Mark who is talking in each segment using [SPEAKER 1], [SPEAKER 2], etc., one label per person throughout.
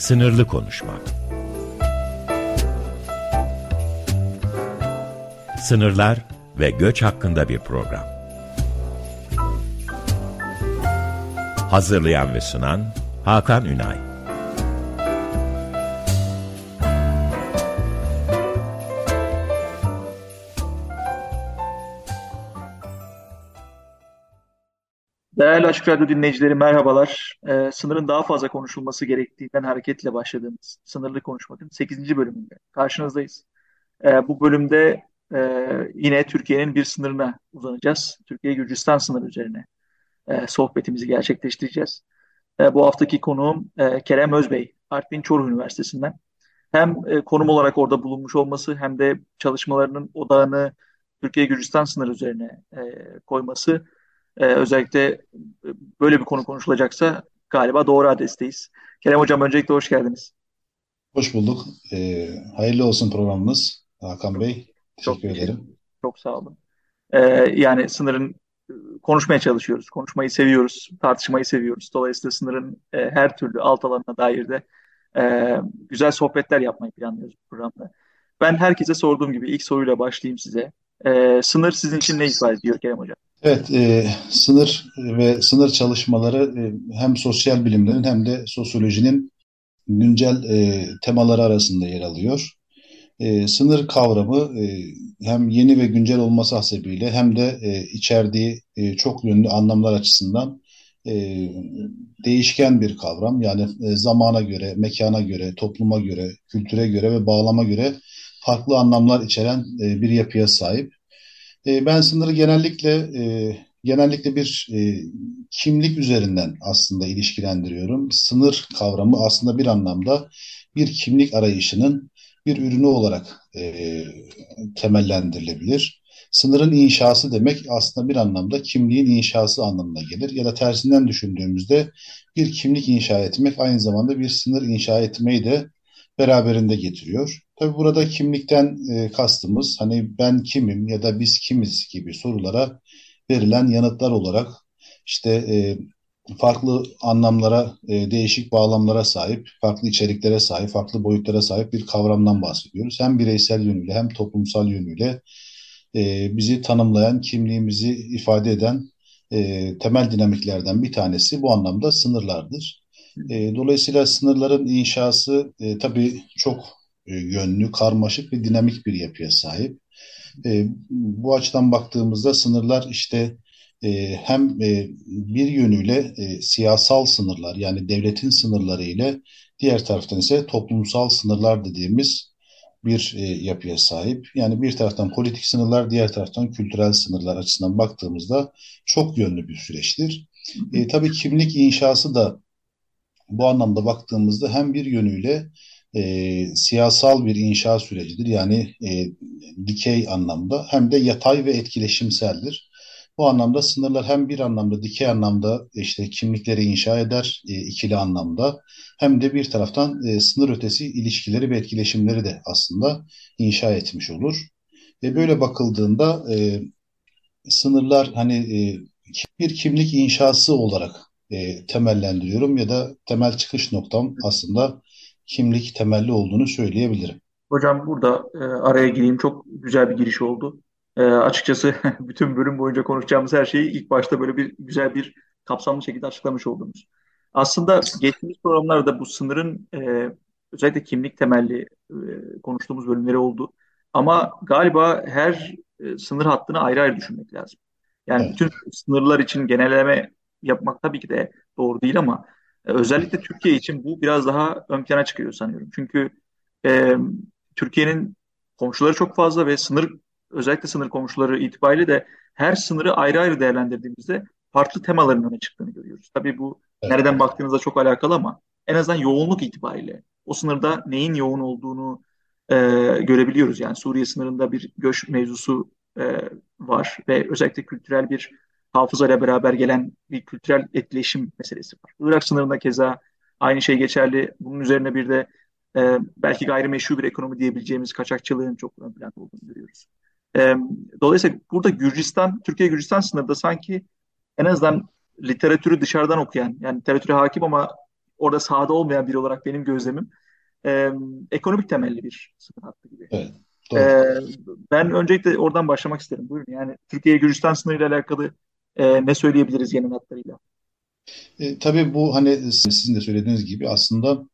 [SPEAKER 1] Sınırlı konuşmak. Sınırlar ve göç hakkında bir program. Hazırlayan ve sunan Hakan Ünay.
[SPEAKER 2] Değerli Açık Radyo dinleyicileri merhabalar. Ee, sınırın daha fazla konuşulması gerektiğinden hareketle başladığımız Sınırlı Konuşmak'ın 8. bölümünde karşınızdayız. Ee, bu bölümde e, yine Türkiye'nin bir sınırına uzanacağız. Türkiye-Gürcistan sınırı üzerine e, sohbetimizi gerçekleştireceğiz. E, bu haftaki konuğum e, Kerem Özbey, Artvin Çoruh Üniversitesi'nden. Hem e, konum olarak orada bulunmuş olması hem de çalışmalarının odağını Türkiye-Gürcistan sınırı üzerine e, koyması ee, özellikle e, böyle bir konu konuşulacaksa galiba doğru adresteyiz. Kerem Hocam öncelikle hoş geldiniz.
[SPEAKER 3] Hoş bulduk. Ee, hayırlı olsun programımız Hakan Bey. Teşekkür çok ederim.
[SPEAKER 2] Çok sağ olun. Ee, yani sınırın e, konuşmaya çalışıyoruz. Konuşmayı seviyoruz. Tartışmayı seviyoruz. Dolayısıyla sınırın e, her türlü alt alanına dair de e, güzel sohbetler yapmayı planlıyoruz bu programda. Ben herkese sorduğum gibi ilk soruyla başlayayım size. E, sınır sizin için ne ifade ediyor Kerem Hocam?
[SPEAKER 3] Evet, e, sınır ve sınır çalışmaları e, hem sosyal bilimlerin hem de sosyolojinin güncel e, temaları arasında yer alıyor. E, sınır kavramı e, hem yeni ve güncel olması hasebiyle hem de e, içerdiği e, çok yönlü anlamlar açısından e, değişken bir kavram. Yani e, zamana göre, mekana göre, topluma göre, kültüre göre ve bağlama göre farklı anlamlar içeren e, bir yapıya sahip. E, ben sınırı genellikle e, genellikle bir e, kimlik üzerinden aslında ilişkilendiriyorum. Sınır kavramı aslında bir anlamda bir kimlik arayışının bir ürünü olarak e, temellendirilebilir. Sınırın inşası demek aslında bir anlamda kimliğin inşası anlamına gelir. Ya da tersinden düşündüğümüzde bir kimlik inşa etmek aynı zamanda bir sınır inşa etmeyi de beraberinde getiriyor. Tabii burada kimlikten e, kastımız hani ben kimim ya da biz kimiz gibi sorulara verilen yanıtlar olarak işte e, farklı anlamlara, e, değişik bağlamlara sahip, farklı içeriklere sahip, farklı boyutlara sahip bir kavramdan bahsediyoruz. Hem bireysel yönüyle hem toplumsal yönüyle e, bizi tanımlayan, kimliğimizi ifade eden e, temel dinamiklerden bir tanesi bu anlamda sınırlardır. E, dolayısıyla sınırların inşası e, tabii çok yönlü, karmaşık ve dinamik bir yapıya sahip. E, bu açıdan baktığımızda sınırlar işte e, hem e, bir yönüyle e, siyasal sınırlar yani devletin sınırları ile diğer taraftan ise toplumsal sınırlar dediğimiz bir e, yapıya sahip. Yani bir taraftan politik sınırlar, diğer taraftan kültürel sınırlar açısından baktığımızda çok yönlü bir süreçtir. E, tabii kimlik inşası da bu anlamda baktığımızda hem bir yönüyle e, siyasal bir inşa sürecidir. Yani e, dikey anlamda hem de yatay ve etkileşimseldir. Bu anlamda sınırlar hem bir anlamda dikey anlamda işte kimlikleri inşa eder e, ikili anlamda hem de bir taraftan e, sınır ötesi ilişkileri ve etkileşimleri de aslında inşa etmiş olur. Ve böyle bakıldığında e, sınırlar hani e, bir kimlik inşası olarak e, temellendiriyorum ya da temel çıkış noktam aslında kimlik temelli olduğunu söyleyebilirim.
[SPEAKER 2] Hocam burada e, araya gireyim. Çok güzel bir giriş oldu. E, açıkçası bütün bölüm boyunca konuşacağımız her şeyi ilk başta böyle bir güzel bir kapsamlı şekilde açıklamış oldunuz. Aslında geçtiğimiz programlarda bu sınırın e, özellikle kimlik temelli e, konuştuğumuz bölümleri oldu. Ama galiba her e, sınır hattını ayrı ayrı düşünmek lazım. Yani evet. bütün sınırlar için genelleme yapmak tabii ki de doğru değil ama özellikle Türkiye için bu biraz daha ön plana çıkıyor sanıyorum. Çünkü e, Türkiye'nin komşuları çok fazla ve sınır özellikle sınır komşuları itibariyle de her sınırı ayrı ayrı değerlendirdiğimizde farklı temaların öne çıktığını görüyoruz. Tabii bu evet. nereden baktığınızda çok alakalı ama en azından yoğunluk itibariyle o sınırda neyin yoğun olduğunu e, görebiliyoruz. Yani Suriye sınırında bir göç mevzusu e, var ve özellikle kültürel bir hafızayla beraber gelen bir kültürel etkileşim meselesi var. Irak sınırında keza aynı şey geçerli. Bunun üzerine bir de e, belki gayrimeşru bir ekonomi diyebileceğimiz kaçakçılığın çok ön planda olduğunu görüyoruz. E, dolayısıyla burada Gürcistan, Türkiye-Gürcistan sınırında sanki en azından literatürü dışarıdan okuyan, yani literatüre hakim ama orada sahada olmayan biri olarak benim gözlemim e, ekonomik temelli bir sınır hattı gibi.
[SPEAKER 3] Evet.
[SPEAKER 2] E, ben öncelikle oradan başlamak isterim. Buyurun. Yani Türkiye-Gürcistan sınırıyla alakalı e, ne söyleyebiliriz yeni hatlarıyla?
[SPEAKER 3] E, tabii bu hani sizin de söylediğiniz gibi aslında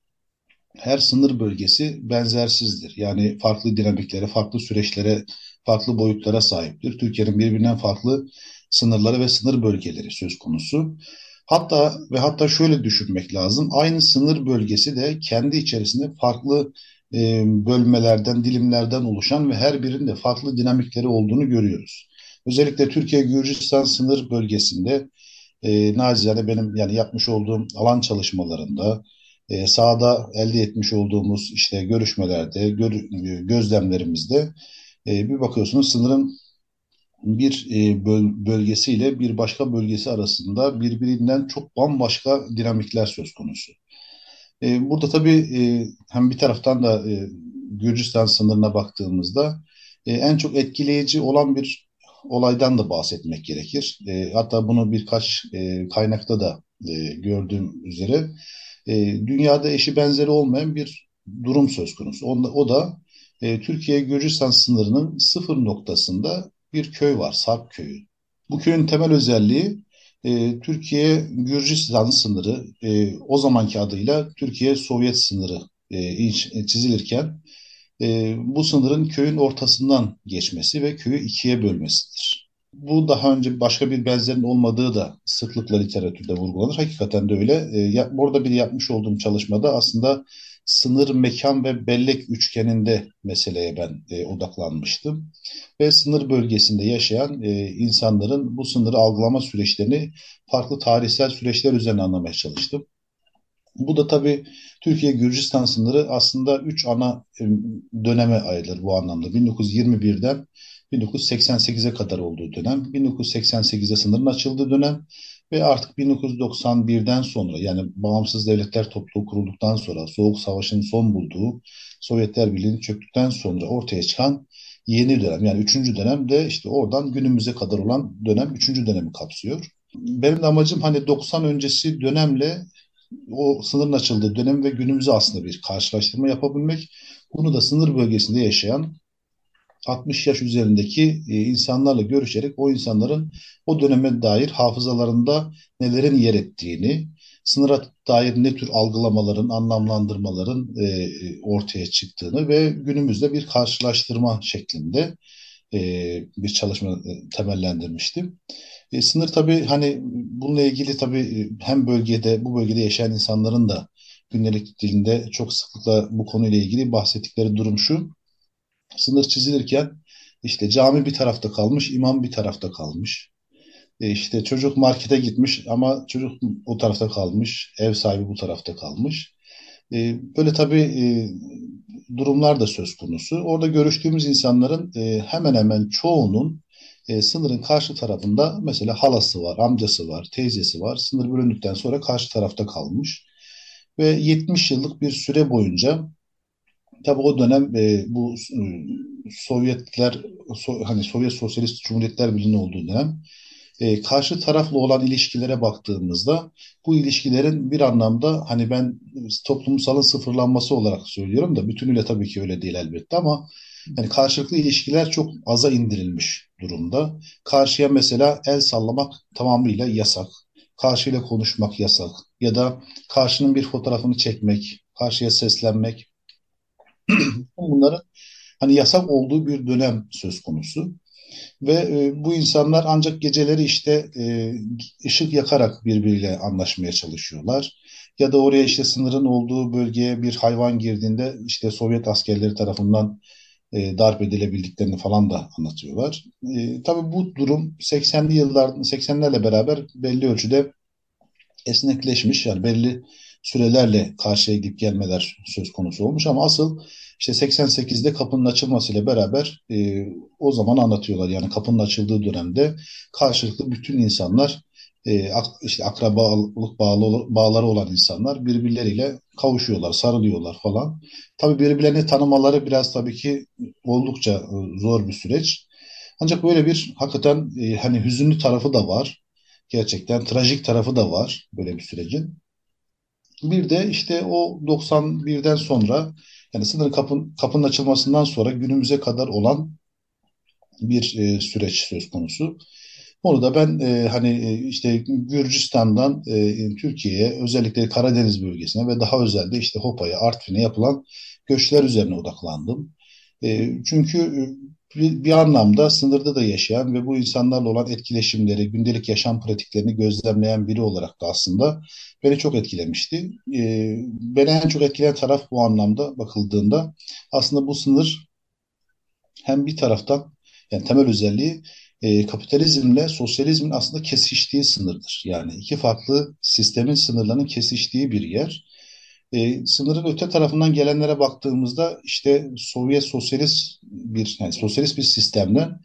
[SPEAKER 3] her sınır bölgesi benzersizdir. Yani farklı dinamiklere, farklı süreçlere, farklı boyutlara sahiptir. Türkiye'nin birbirinden farklı sınırları ve sınır bölgeleri söz konusu. Hatta ve hatta şöyle düşünmek lazım. Aynı sınır bölgesi de kendi içerisinde farklı e, bölmelerden, dilimlerden oluşan ve her birinde farklı dinamikleri olduğunu görüyoruz. Özellikle Türkiye-Gürcistan sınır bölgesinde e, nacizane benim yani yapmış olduğum alan çalışmalarında e, sahada elde etmiş olduğumuz işte görüşmelerde, gör, gözlemlerimizde e, bir bakıyorsunuz sınırın bir e, böl bölgesiyle bir başka bölgesi arasında birbirinden çok bambaşka dinamikler söz konusu. E, burada tabii e, hem bir taraftan da e, Gürcistan sınırına baktığımızda e, en çok etkileyici olan bir olaydan da bahsetmek gerekir. E, hatta bunu birkaç e, kaynakta da e, gördüğüm üzere e, dünyada eşi benzeri olmayan bir durum söz konusu. Onda, o da e, Türkiye-Gürcistan sınırının sıfır noktasında bir köy var, Sarp Köyü. Bu köyün temel özelliği e, Türkiye-Gürcistan sınırı, e, o zamanki adıyla Türkiye-Sovyet sınırı e, çizilirken e, bu sınırın köyün ortasından geçmesi ve köyü ikiye bölmesidir. Bu daha önce başka bir benzerin olmadığı da sıklıkla literatürde vurgulanır. Hakikaten de öyle. E, ya, burada bir yapmış olduğum çalışmada aslında sınır, mekan ve bellek üçgeninde meseleye ben e, odaklanmıştım. Ve sınır bölgesinde yaşayan e, insanların bu sınırı algılama süreçlerini farklı tarihsel süreçler üzerine anlamaya çalıştım. Bu da tabii Türkiye-Gürcistan sınırı aslında üç ana e, döneme ayrılır bu anlamda. 1921'den 1988'e kadar olduğu dönem, 1988'e sınırın açıldığı dönem ve artık 1991'den sonra yani Bağımsız Devletler Topluluğu kurulduktan sonra Soğuk Savaş'ın son bulduğu Sovyetler Birliği'nin çöktükten sonra ortaya çıkan yeni dönem yani üçüncü dönem de işte oradan günümüze kadar olan dönem üçüncü dönemi kapsıyor. Benim de amacım hani 90 öncesi dönemle o sınırın açıldığı dönem ve günümüzü aslında bir karşılaştırma yapabilmek. Bunu da sınır bölgesinde yaşayan 60 yaş üzerindeki e, insanlarla görüşerek o insanların o döneme dair hafızalarında nelerin yer ettiğini, sınıra dair ne tür algılamaların, anlamlandırmaların e, ortaya çıktığını ve günümüzde bir karşılaştırma şeklinde e, bir çalışma e, temellendirmiştim. E, sınır tabii hani bununla ilgili tabii e, hem bölgede bu bölgede yaşayan insanların da gündelik dilinde çok sıklıkla bu konuyla ilgili bahsettikleri durum şu. Sınır çizilirken işte cami bir tarafta kalmış, imam bir tarafta kalmış. E işte çocuk markete gitmiş ama çocuk o tarafta kalmış, ev sahibi bu tarafta kalmış. E, böyle tabii e, durumlar da söz konusu. Orada görüştüğümüz insanların e, hemen hemen çoğunun e, sınırın karşı tarafında mesela halası var, amcası var, teyzesi var. Sınır bölündükten sonra karşı tarafta kalmış. Ve 70 yıllık bir süre boyunca tabi o dönem e, bu e, Sovyetler so, hani Sovyet Sosyalist Cumhuriyetler Birliği'nin olduğu dönem e, karşı tarafla olan ilişkilere baktığımızda bu ilişkilerin bir anlamda hani ben toplumsalın sıfırlanması olarak söylüyorum da bütünüyle tabii ki öyle değil elbette ama yani karşılıklı ilişkiler çok aza indirilmiş durumda. Karşıya mesela el sallamak tamamıyla yasak. Karşıyla konuşmak yasak. Ya da karşının bir fotoğrafını çekmek, karşıya seslenmek. Bunların hani yasak olduğu bir dönem söz konusu. Ve e, bu insanlar ancak geceleri işte e, ışık yakarak birbiriyle anlaşmaya çalışıyorlar. Ya da oraya işte sınırın olduğu bölgeye bir hayvan girdiğinde işte Sovyet askerleri tarafından e, darp edilebildiklerini falan da anlatıyorlar. E, tabii bu durum 80'li yıllar 80'lerle beraber belli ölçüde esnekleşmiş. Yani belli sürelerle karşıya gidip gelmeler söz konusu olmuş ama asıl işte 88'de kapının açılmasıyla beraber e, o zaman anlatıyorlar. Yani kapının açıldığı dönemde karşılıklı bütün insanlar e, işte akrabalık bağları olan insanlar birbirleriyle kavuşuyorlar, sarılıyorlar falan. Tabii birbirlerini tanımaları biraz tabii ki oldukça e, zor bir süreç. Ancak böyle bir hakikaten e, hani hüzünlü tarafı da var. Gerçekten trajik tarafı da var böyle bir sürecin. Bir de işte o 91'den sonra yani sınır kapın, kapının açılmasından sonra günümüze kadar olan bir e, süreç söz konusu. Onu da ben e, hani e, işte Gürcistan'dan e, Türkiye'ye özellikle Karadeniz bölgesine ve daha özelde işte Hopa'ya, Artvin'e yapılan göçler üzerine odaklandım. E, çünkü e, bir, bir anlamda sınırda da yaşayan ve bu insanlarla olan etkileşimleri, gündelik yaşam pratiklerini gözlemleyen biri olarak da aslında beni çok etkilemişti. E, beni en çok etkileyen taraf bu anlamda bakıldığında aslında bu sınır hem bir taraftan yani temel özelliği e, kapitalizmle sosyalizmin aslında kesiştiği sınırdır. Yani iki farklı sistemin sınırlarının kesiştiği bir yer. E, sınırın öte tarafından gelenlere baktığımızda işte Sovyet sosyalist bir yani sosyalist bir sistemden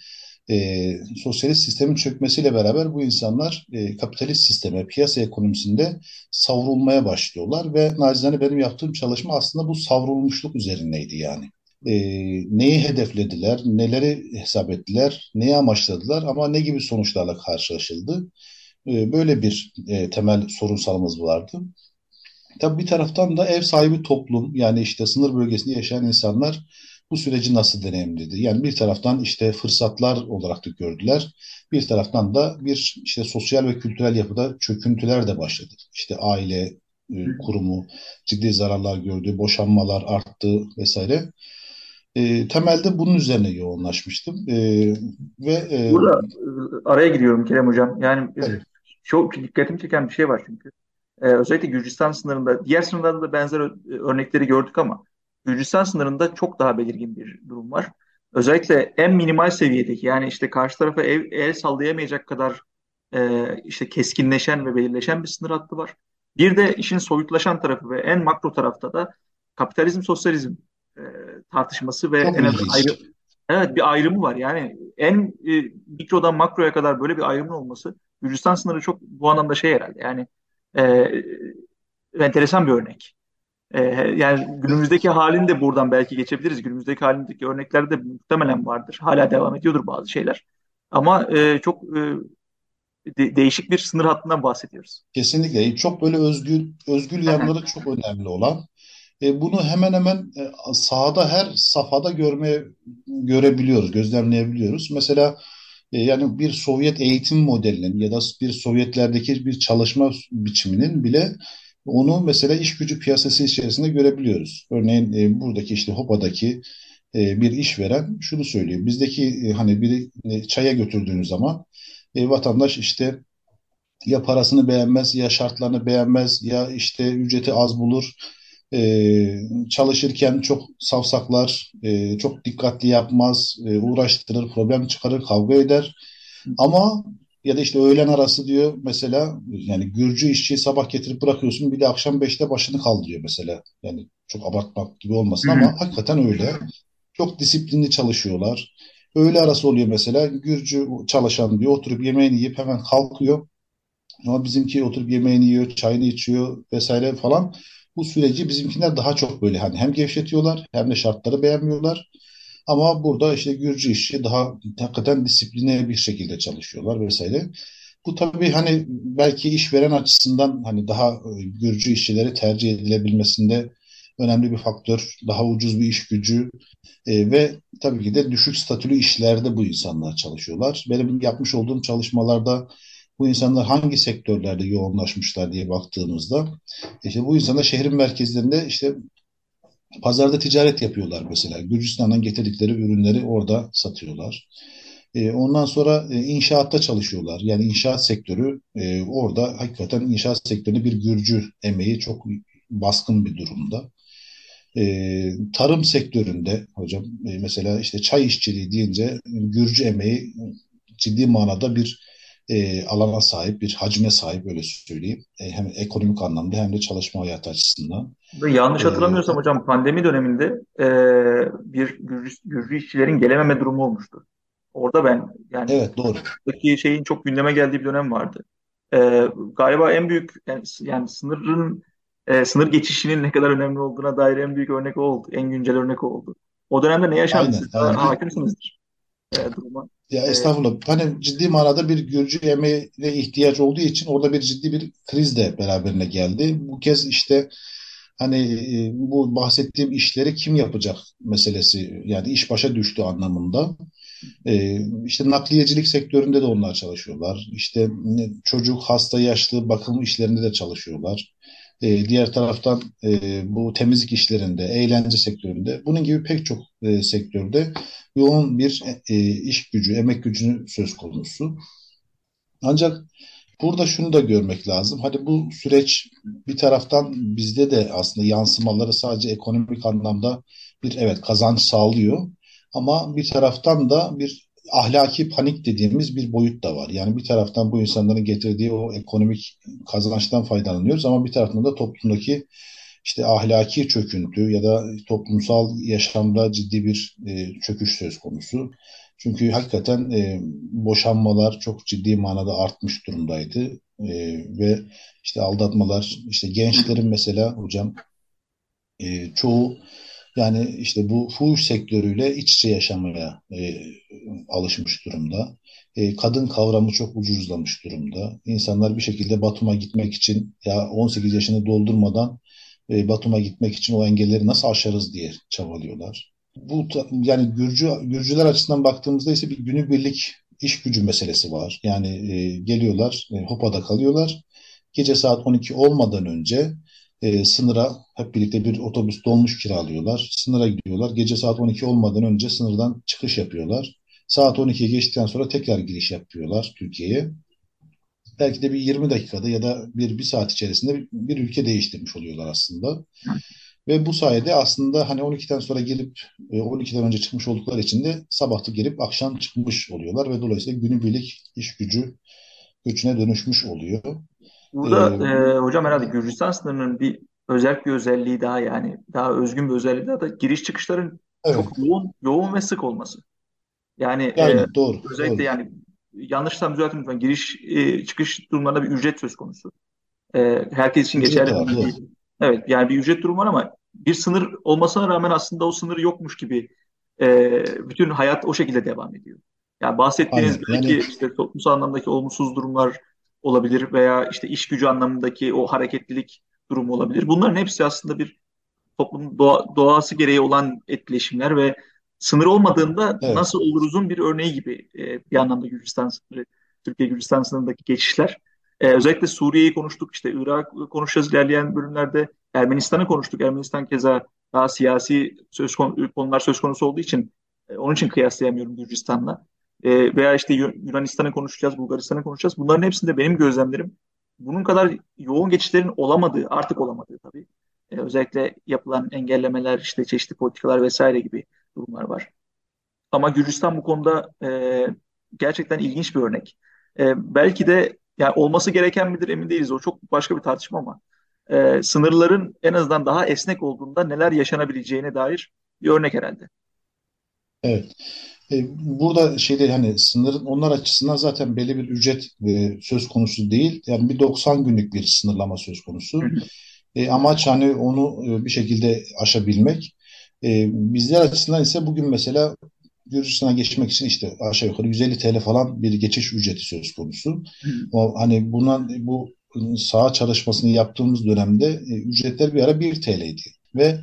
[SPEAKER 3] e, sosyalist sistemin çökmesiyle beraber bu insanlar e, kapitalist sisteme, piyasa ekonomisinde savrulmaya başlıyorlar ve nacizane benim yaptığım çalışma aslında bu savrulmuşluk üzerindeydi yani e, neyi hedeflediler, neleri hesap ettiler, neyi amaçladılar ama ne gibi sonuçlarla karşılaşıldı. E, böyle bir e, temel sorunsalımız vardı. Tabii bir taraftan da ev sahibi toplum yani işte sınır bölgesinde yaşayan insanlar bu süreci nasıl deneyimledi? Yani bir taraftan işte fırsatlar olarak da gördüler. Bir taraftan da bir işte sosyal ve kültürel yapıda çöküntüler de başladı. İşte aile e, kurumu ciddi zararlar gördü, boşanmalar arttı vesaire. E, temelde bunun üzerine yoğunlaşmıştım. E, ve
[SPEAKER 2] e, Burada e, araya giriyorum Kerem Hocam. Yani e, evet. çok dikkatimi çeken bir şey var çünkü. E, özellikle Gürcistan sınırında, diğer sınırlarda da benzer örnekleri gördük ama Gürcistan sınırında çok daha belirgin bir durum var. Özellikle en minimal seviyedeki yani işte karşı tarafa ev, el sallayamayacak kadar e, işte keskinleşen ve belirleşen bir sınır hattı var. Bir de işin soyutlaşan tarafı ve en makro tarafta da kapitalizm, sosyalizm e, tartışması ve Çok en ayrı, evet bir ayrımı var. Yani en e, mikrodan makroya kadar böyle bir ayrımın olması Gürcistan sınırı çok bu anlamda şey herhalde. Yani e, enteresan bir örnek. E, yani günümüzdeki halini de buradan belki geçebiliriz. Günümüzdeki halindeki örneklerde muhtemelen vardır. Hala devam ediyordur bazı şeyler. Ama e, çok e, de, değişik bir sınır hattından bahsediyoruz.
[SPEAKER 3] Kesinlikle. Çok böyle özgül özgül yanları çok önemli olan e, bunu hemen hemen e, sahada her safhada görmeye görebiliyoruz, gözlemleyebiliyoruz. Mesela e, yani bir Sovyet eğitim modelinin ya da bir Sovyetlerdeki bir çalışma biçiminin bile onu mesela iş gücü piyasası içerisinde görebiliyoruz. Örneğin e, buradaki işte Hopa'daki e, bir işveren şunu söylüyor. Bizdeki hani bir çaya götürdüğünüz zaman vatandaş işte ya parasını beğenmez ya şartlarını beğenmez ya işte ücreti az bulur e, çalışırken çok savsaklar, e, çok dikkatli yapmaz, e, uğraştırır, problem çıkarır, kavga eder. Ama ya da işte öğlen arası diyor mesela yani Gürcü işçiyi sabah getirip bırakıyorsun bir de akşam beşte başını kaldırıyor mesela. Yani çok abartmak gibi olmasın Hı-hı. ama hakikaten öyle. Çok disiplinli çalışıyorlar. Öğle arası oluyor mesela Gürcü çalışan diyor oturup yemeğini yiyip hemen kalkıyor. Ama bizimki oturup yemeğini yiyor, çayını içiyor vesaire falan bu süreci bizimkiler daha çok böyle hani hem gevşetiyorlar hem de şartları beğenmiyorlar. Ama burada işte Gürcü işçi daha hakikaten disipline bir şekilde çalışıyorlar vesaire. Bu tabii hani belki işveren açısından hani daha e, Gürcü işçileri tercih edilebilmesinde önemli bir faktör. Daha ucuz bir iş gücü e, ve tabii ki de düşük statülü işlerde bu insanlar çalışıyorlar. Benim yapmış olduğum çalışmalarda bu insanlar hangi sektörlerde yoğunlaşmışlar diye baktığımızda işte bu insanlar şehrin merkezlerinde işte pazarda ticaret yapıyorlar mesela. Gürcistan'dan getirdikleri ürünleri orada satıyorlar. E, ondan sonra e, inşaatta çalışıyorlar. Yani inşaat sektörü e, orada hakikaten inşaat sektöründe bir Gürcü emeği çok baskın bir durumda. Tarım sektöründe hocam mesela işte çay işçiliği deyince Gürcü emeği ciddi manada bir e, alana sahip, bir hacme sahip öyle söyleyeyim. E, hem ekonomik anlamda hem de çalışma hayatı açısından.
[SPEAKER 2] Yanlış e, hatırlamıyorsam ee, hocam pandemi döneminde e, bir Gürcü, Gürcü işçilerin gelememe durumu olmuştu. Orada ben yani
[SPEAKER 3] evet, doğru.
[SPEAKER 2] şeyin çok gündeme geldiği bir dönem vardı. E, galiba en büyük yani, yani sınırın e, sınır geçişinin ne kadar önemli olduğuna dair en büyük örnek oldu. En güncel örnek oldu. O dönemde ne yaşandı? Aynen, aynen. Hakimsinizdir. E, duruma.
[SPEAKER 3] Ya estağfurullah. Hani ciddi manada bir Gürcü emeğine ihtiyaç olduğu için orada bir ciddi bir kriz de beraberine geldi. Bu kez işte hani e, bu bahsettiğim işleri kim yapacak meselesi yani iş başa düştü anlamında. E, işte nakliyecilik sektöründe de onlar çalışıyorlar. İşte çocuk, hasta, yaşlı bakım işlerinde de çalışıyorlar. E, diğer taraftan e, bu temizlik işlerinde, eğlence sektöründe, bunun gibi pek çok e, sektörde yoğun bir e, iş gücü, emek gücünü söz konusu. Ancak burada şunu da görmek lazım. Hadi bu süreç bir taraftan bizde de aslında yansımaları sadece ekonomik anlamda bir evet kazanç sağlıyor. Ama bir taraftan da bir ahlaki panik dediğimiz bir boyut da var. Yani bir taraftan bu insanların getirdiği o ekonomik kazançtan faydalanıyoruz ama bir taraftan da toplumdaki işte ahlaki çöküntü ya da toplumsal yaşamda ciddi bir e, çöküş söz konusu. Çünkü hakikaten e, boşanmalar çok ciddi manada artmış durumdaydı e, ve işte aldatmalar, işte gençlerin mesela hocam e, çoğu yani işte bu fuhuş sektörüyle iç içe yaşamaya e, alışmış durumda. E, kadın kavramı çok ucuzlamış durumda. İnsanlar bir şekilde Batum'a gitmek için ya 18 yaşını doldurmadan e, Batum'a gitmek için o engelleri nasıl aşarız diye çabalıyorlar. Bu yani Gürcü Gürcüler açısından baktığımızda ise bir günübirlik iş gücü meselesi var. Yani e, geliyorlar, e, Hopa'da kalıyorlar. Gece saat 12 olmadan önce e, sınıra hep birlikte bir otobüs dolmuş kiralıyorlar. Sınıra gidiyorlar. Gece saat 12 olmadan önce sınırdan çıkış yapıyorlar. Saat 12'ye geçtikten sonra tekrar giriş yapıyorlar Türkiye'ye. Belki de bir 20 dakikada ya da bir, bir saat içerisinde bir, ülke değiştirmiş oluyorlar aslında. Ve bu sayede aslında hani 12'den sonra gelip 12'den önce çıkmış oldukları için de sabahta gelip akşam çıkmış oluyorlar ve dolayısıyla günübirlik iş gücü göçüne dönüşmüş oluyor.
[SPEAKER 2] Burada ee, e, hocam herhalde Gürcistan sınırının bir özel bir özelliği daha yani daha özgün bir özelliği daha da giriş çıkışların evet. çok yoğun yoğun ve sık olması. Yani
[SPEAKER 3] Aynen, e, doğru,
[SPEAKER 2] özellikle
[SPEAKER 3] doğru.
[SPEAKER 2] yani yanlışsam düzeltin lütfen giriş e, çıkış durumlarında bir ücret söz konusu. E, herkes için ücret geçerli var, değil. Evet yani bir ücret durumu var ama bir sınır olmasına rağmen aslında o sınır yokmuş gibi e, bütün hayat o şekilde devam ediyor. Yani bahsettiğiniz Aynen, belki yani... işte toplumsal anlamdaki olumsuz durumlar olabilir veya işte iş gücü anlamındaki o hareketlilik durumu olabilir. Bunların hepsi aslında bir toplumun doğa, doğası gereği olan etkileşimler ve sınır olmadığında evet. nasıl oluruzun bir örneği gibi e, bir anlamda Gürcistan Türkiye Gürcistan sınırındaki geçişler. E, özellikle Suriye'yi konuştuk, işte Irak konuşacağız ilerleyen bölümlerde. Ermenistan'ı konuştuk. Ermenistan keza daha siyasi söz konu, konular söz konusu olduğu için e, onun için kıyaslayamıyorum Gürcistan'la e, veya işte Yunanistan'ı konuşacağız, Bulgaristan'ı konuşacağız. Bunların hepsinde benim gözlemlerim bunun kadar yoğun geçişlerin olamadığı, artık olamadığı tabii. E, özellikle yapılan engellemeler, işte çeşitli politikalar vesaire gibi durumlar var. Ama Gürcistan bu konuda e, gerçekten ilginç bir örnek. E, belki de yani olması gereken midir emin değiliz. O çok başka bir tartışma ama e, sınırların en azından daha esnek olduğunda neler yaşanabileceğine dair bir örnek herhalde.
[SPEAKER 3] Evet. E, burada şeyde hani sınırın onlar açısından zaten belli bir ücret e, söz konusu değil. Yani bir 90 günlük bir sınırlama söz konusu. E, amaç hani onu e, bir şekilde aşabilmek. E, bizler açısından ise bugün mesela Gürcistan'a geçmek için işte aşağı yukarı 150 TL falan bir geçiş ücreti söz konusu. O hani buna bu saha çalışmasını yaptığımız dönemde e, ücretler bir ara 1 TL'ydi. Ve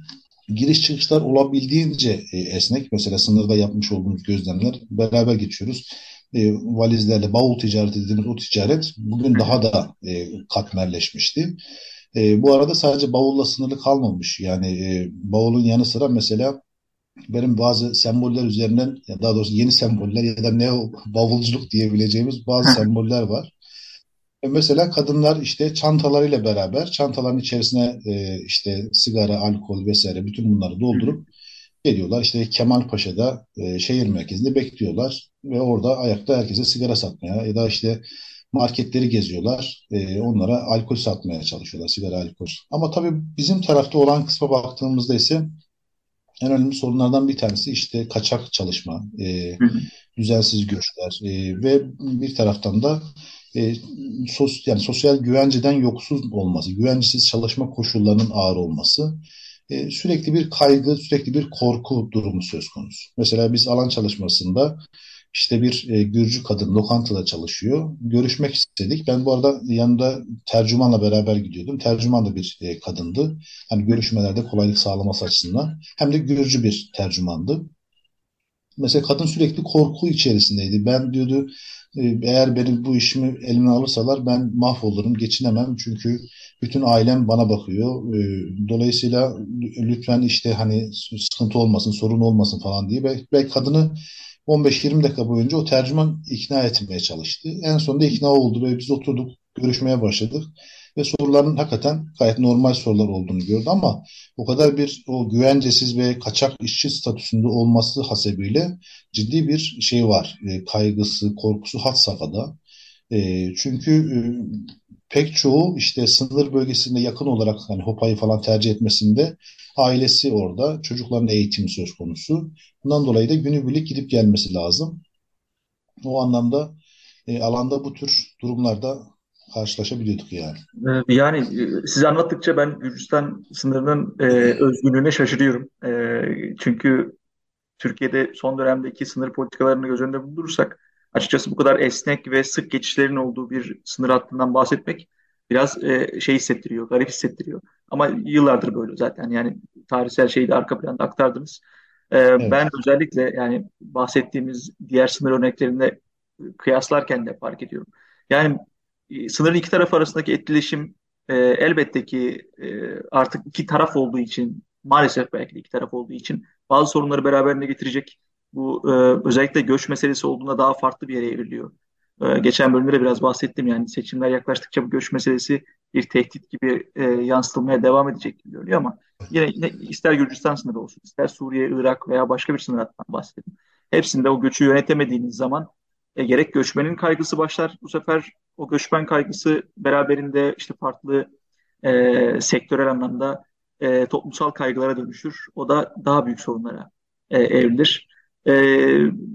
[SPEAKER 3] giriş çıkışlar olabildiğince e, esnek. Mesela sınırda yapmış olduğumuz gözlemler beraber geçiyoruz. E, valizlerle bavul ticareti dediğimiz o ticaret bugün daha da e, katmerleşmişti. E, bu arada sadece bavulla sınırlı kalmamış. Yani e, bavulun yanı sıra mesela benim bazı semboller üzerinden daha doğrusu yeni semboller ya da ne bavulculuk diyebileceğimiz bazı semboller var. E, mesela kadınlar işte çantalarıyla beraber çantaların içerisine e, işte sigara, alkol vesaire bütün bunları doldurup geliyorlar. İşte Kemalpaşa'da e, şehir merkezinde bekliyorlar ve orada ayakta herkese sigara satmaya ya da işte marketleri geziyorlar. E, onlara alkol satmaya çalışıyorlar, sigara, alkol. Ama tabii bizim tarafta olan kısma baktığımızda ise en önemli sorunlardan bir tanesi işte kaçak çalışma, e, düzensiz göçler e, ve bir taraftan da e, sos, yani sosyal güvenceden yoksuz olması, güvencesiz çalışma koşullarının ağır olması, e, sürekli bir kaygı, sürekli bir korku durumu söz konusu. Mesela biz alan çalışmasında işte bir e, Gürcü kadın lokantada çalışıyor. Görüşmek istedik. Ben bu arada yanında tercümanla beraber gidiyordum. Tercüman da bir e, kadındı. Hani görüşmelerde kolaylık sağlaması açısından. Hem de Gürcü bir tercümandı. Mesela kadın sürekli korku içerisindeydi. Ben diyordu e, eğer benim bu işimi elime alırsalar ben mahvolurum, geçinemem. Çünkü bütün ailem bana bakıyor. E, dolayısıyla lütfen işte hani sıkıntı olmasın, sorun olmasın falan diye. Belki, kadını 15-20 dakika boyunca o tercüman ikna etmeye çalıştı. En sonunda ikna oldu ve biz oturduk, görüşmeye başladık. Ve soruların hakikaten gayet normal sorular olduğunu gördü ama o kadar bir o güvencesiz ve kaçak işçi statüsünde olması hasebiyle ciddi bir şey var. E, kaygısı, korkusu had safhada. E, çünkü e, pek çoğu işte sınır bölgesinde yakın olarak hani Hopa'yı falan tercih etmesinde ailesi orada, çocukların eğitimi söz konusu. Bundan dolayı da günübirlik gidip gelmesi lazım. O anlamda e, alanda bu tür durumlarda karşılaşabiliyorduk yani.
[SPEAKER 2] Ee, yani e, siz anlattıkça ben Gürcistan sınırının e, özgürlüğüne şaşırıyorum. E, çünkü Türkiye'de son dönemdeki sınır politikalarını göz önünde bulundurursak açıkçası bu kadar esnek ve sık geçişlerin olduğu bir sınır hattından bahsetmek biraz e, şey hissettiriyor, garip hissettiriyor. Ama yıllardır böyle zaten yani tarihsel şeyi de arka planda aktardınız. E, evet. Ben özellikle yani bahsettiğimiz diğer sınır örneklerinde kıyaslarken de fark ediyorum. Yani sınırın iki taraf arasındaki etkileşim e, elbette ki e, artık iki taraf olduğu için maalesef belki de iki taraf olduğu için bazı sorunları beraberinde getirecek. Bu e, özellikle göç meselesi olduğunda daha farklı bir yere evriliyor. E, geçen bölümde de biraz bahsettim yani seçimler yaklaştıkça bu göç meselesi bir tehdit gibi e, yansıtılmaya devam edecek gibi görünüyor ama yine, yine ister Gürcistan sınırı olsun, ister Suriye, Irak veya başka bir sınır hattından bahsedelim. Hepsinde o göçü yönetemediğiniz zaman e, gerek göçmenin kaygısı başlar. Bu sefer o göçmen kaygısı beraberinde işte farklı e, sektörel anlamda e, toplumsal kaygılara dönüşür. O da daha büyük sorunlara e, evrilir. E,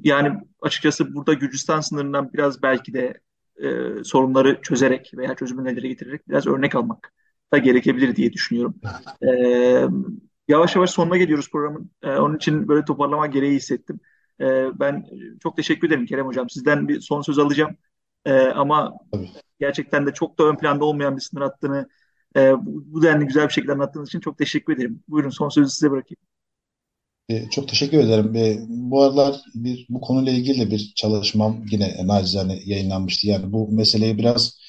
[SPEAKER 2] yani açıkçası burada Gürcistan sınırından biraz belki de e, sorunları çözerek veya çözümü nelere getirerek biraz örnek almak da gerekebilir diye düşünüyorum. E, yavaş yavaş sonuna geliyoruz programın. E, onun için böyle toparlama gereği hissettim. E, ben çok teşekkür ederim Kerem Hocam. Sizden bir son söz alacağım. E, ama Tabii. gerçekten de çok da ön planda olmayan bir sınır hattını e, bu, bu denli güzel bir şekilde anlattığınız için çok teşekkür ederim. Buyurun son sözü size bırakayım.
[SPEAKER 3] E, çok teşekkür ederim. E, bu aralar bir bu konuyla ilgili de bir çalışmam yine nacizane yayınlanmıştı. Yani bu meseleyi biraz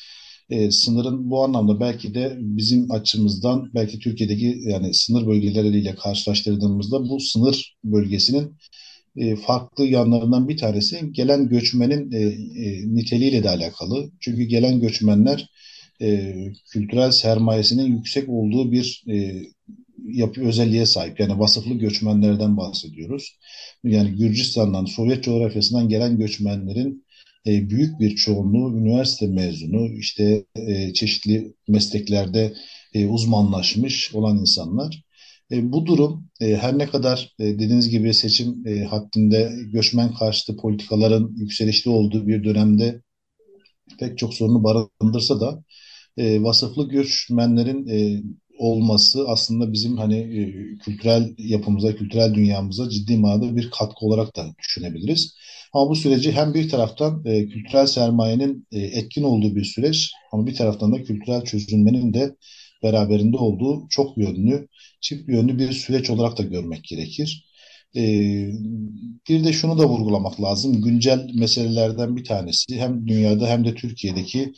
[SPEAKER 3] e, sınırın bu anlamda belki de bizim açımızdan belki Türkiye'deki yani sınır bölgeleriyle karşılaştırdığımızda bu sınır bölgesinin e, farklı yanlarından bir tanesi gelen göçmenin e, e, niteliğiyle de alakalı. Çünkü gelen göçmenler e, kültürel sermayesinin yüksek olduğu bir e, yapı özelliğe sahip. Yani vasıflı göçmenlerden bahsediyoruz. Yani Gürcistan'dan, Sovyet coğrafyasından gelen göçmenlerin e, büyük bir çoğunluğu üniversite mezunu, işte e, çeşitli mesleklerde e, uzmanlaşmış olan insanlar. E, bu durum e, her ne kadar e, dediğiniz gibi seçim e, hattında göçmen karşıtı politikaların yükselişte olduğu bir dönemde pek çok sorunu barındırsa da e, vasıflı göçmenlerin e, olması aslında bizim hani e, kültürel yapımıza, kültürel dünyamıza ciddi manada bir katkı olarak da düşünebiliriz. Ama bu süreci hem bir taraftan e, kültürel sermayenin e, etkin olduğu bir süreç ama bir taraftan da kültürel çözülmenin de beraberinde olduğu çok yönlü, çift yönlü bir süreç olarak da görmek gerekir. E, bir de şunu da vurgulamak lazım. Güncel meselelerden bir tanesi hem dünyada hem de Türkiye'deki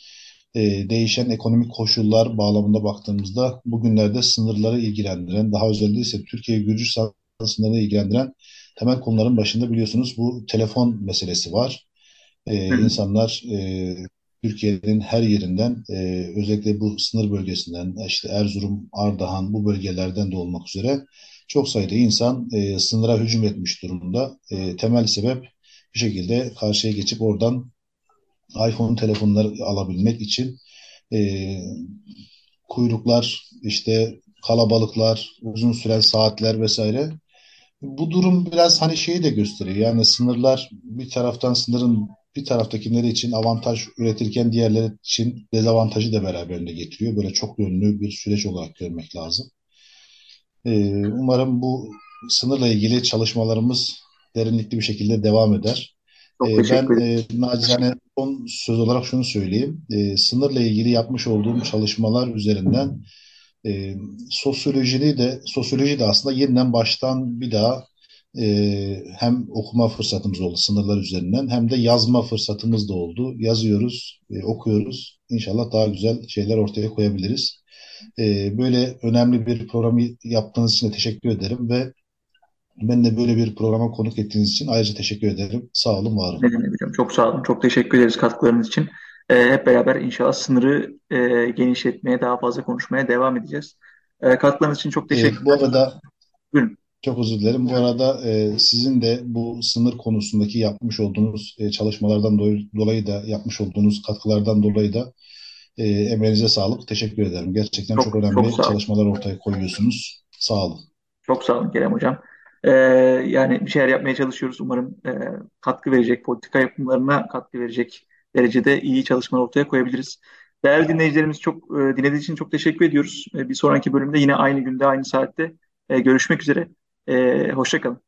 [SPEAKER 3] e, değişen ekonomik koşullar bağlamında baktığımızda bugünlerde sınırları ilgilendiren, daha özellikle ise Türkiye-Gürcistan sınırını ilgilendiren temel konuların başında biliyorsunuz bu telefon meselesi var. E, insanlar e, Türkiye'nin her yerinden e, özellikle bu sınır bölgesinden işte Erzurum, Ardahan bu bölgelerden de olmak üzere çok sayıda insan e, sınıra hücum etmiş durumda. E, temel sebep bir şekilde karşıya geçip oradan iPhone telefonları alabilmek için e, kuyruklar, işte kalabalıklar, uzun süren saatler vesaire. Bu durum biraz hani şeyi de gösteriyor. Yani sınırlar bir taraftan sınırın bir taraftakileri için avantaj üretirken diğerleri için dezavantajı da beraberinde getiriyor. Böyle çok yönlü bir süreç olarak görmek lazım. Ee, umarım bu sınırla ilgili çalışmalarımız derinlikli bir şekilde devam eder.
[SPEAKER 2] Çok
[SPEAKER 3] E,
[SPEAKER 2] teşekkür
[SPEAKER 3] ben e, nacizane son söz olarak şunu söyleyeyim. E, sınırla ilgili yapmış olduğum çalışmalar üzerinden e, sosyolojini de sosyoloji de aslında yeniden baştan bir daha e, hem okuma fırsatımız oldu sınırlar üzerinden hem de yazma fırsatımız da oldu. Yazıyoruz, e, okuyoruz. İnşallah daha güzel şeyler ortaya koyabiliriz. E, böyle önemli bir programı yaptığınız için de teşekkür ederim ve ben de böyle bir programa konuk ettiğiniz için ayrıca teşekkür ederim. Sağ olun, var
[SPEAKER 2] Ne
[SPEAKER 3] olun.
[SPEAKER 2] demek hocam? Çok sağ olun. Çok teşekkür ederiz katkılarınız için. E, hep beraber inşallah sınırı e, genişletmeye, daha fazla konuşmaya devam edeceğiz. E, katkılarınız için çok teşekkür
[SPEAKER 3] E, bu arada
[SPEAKER 2] ederim.
[SPEAKER 3] Çok özür dilerim. Bu arada e, sizin de bu sınır konusundaki yapmış olduğunuz e, çalışmalardan dolayı, dolayı da yapmış olduğunuz katkılardan dolayı da e, emeğinize sağlık. Teşekkür ederim. Gerçekten çok
[SPEAKER 2] Çok
[SPEAKER 3] önemli
[SPEAKER 2] çok
[SPEAKER 3] çalışmalar ortaya koyuyorsunuz. Sağ olun.
[SPEAKER 2] Çok sağ olun Kerem Hocam. Ee, yani bir şeyler yapmaya çalışıyoruz. Umarım e, katkı verecek, politika yapımlarına katkı verecek derecede iyi çalışmalar ortaya koyabiliriz. Değerli dinleyicilerimiz çok e, dinlediğiniz için çok teşekkür ediyoruz. E, bir sonraki bölümde yine aynı günde, aynı saatte e, görüşmek üzere. E, hoşça kalın.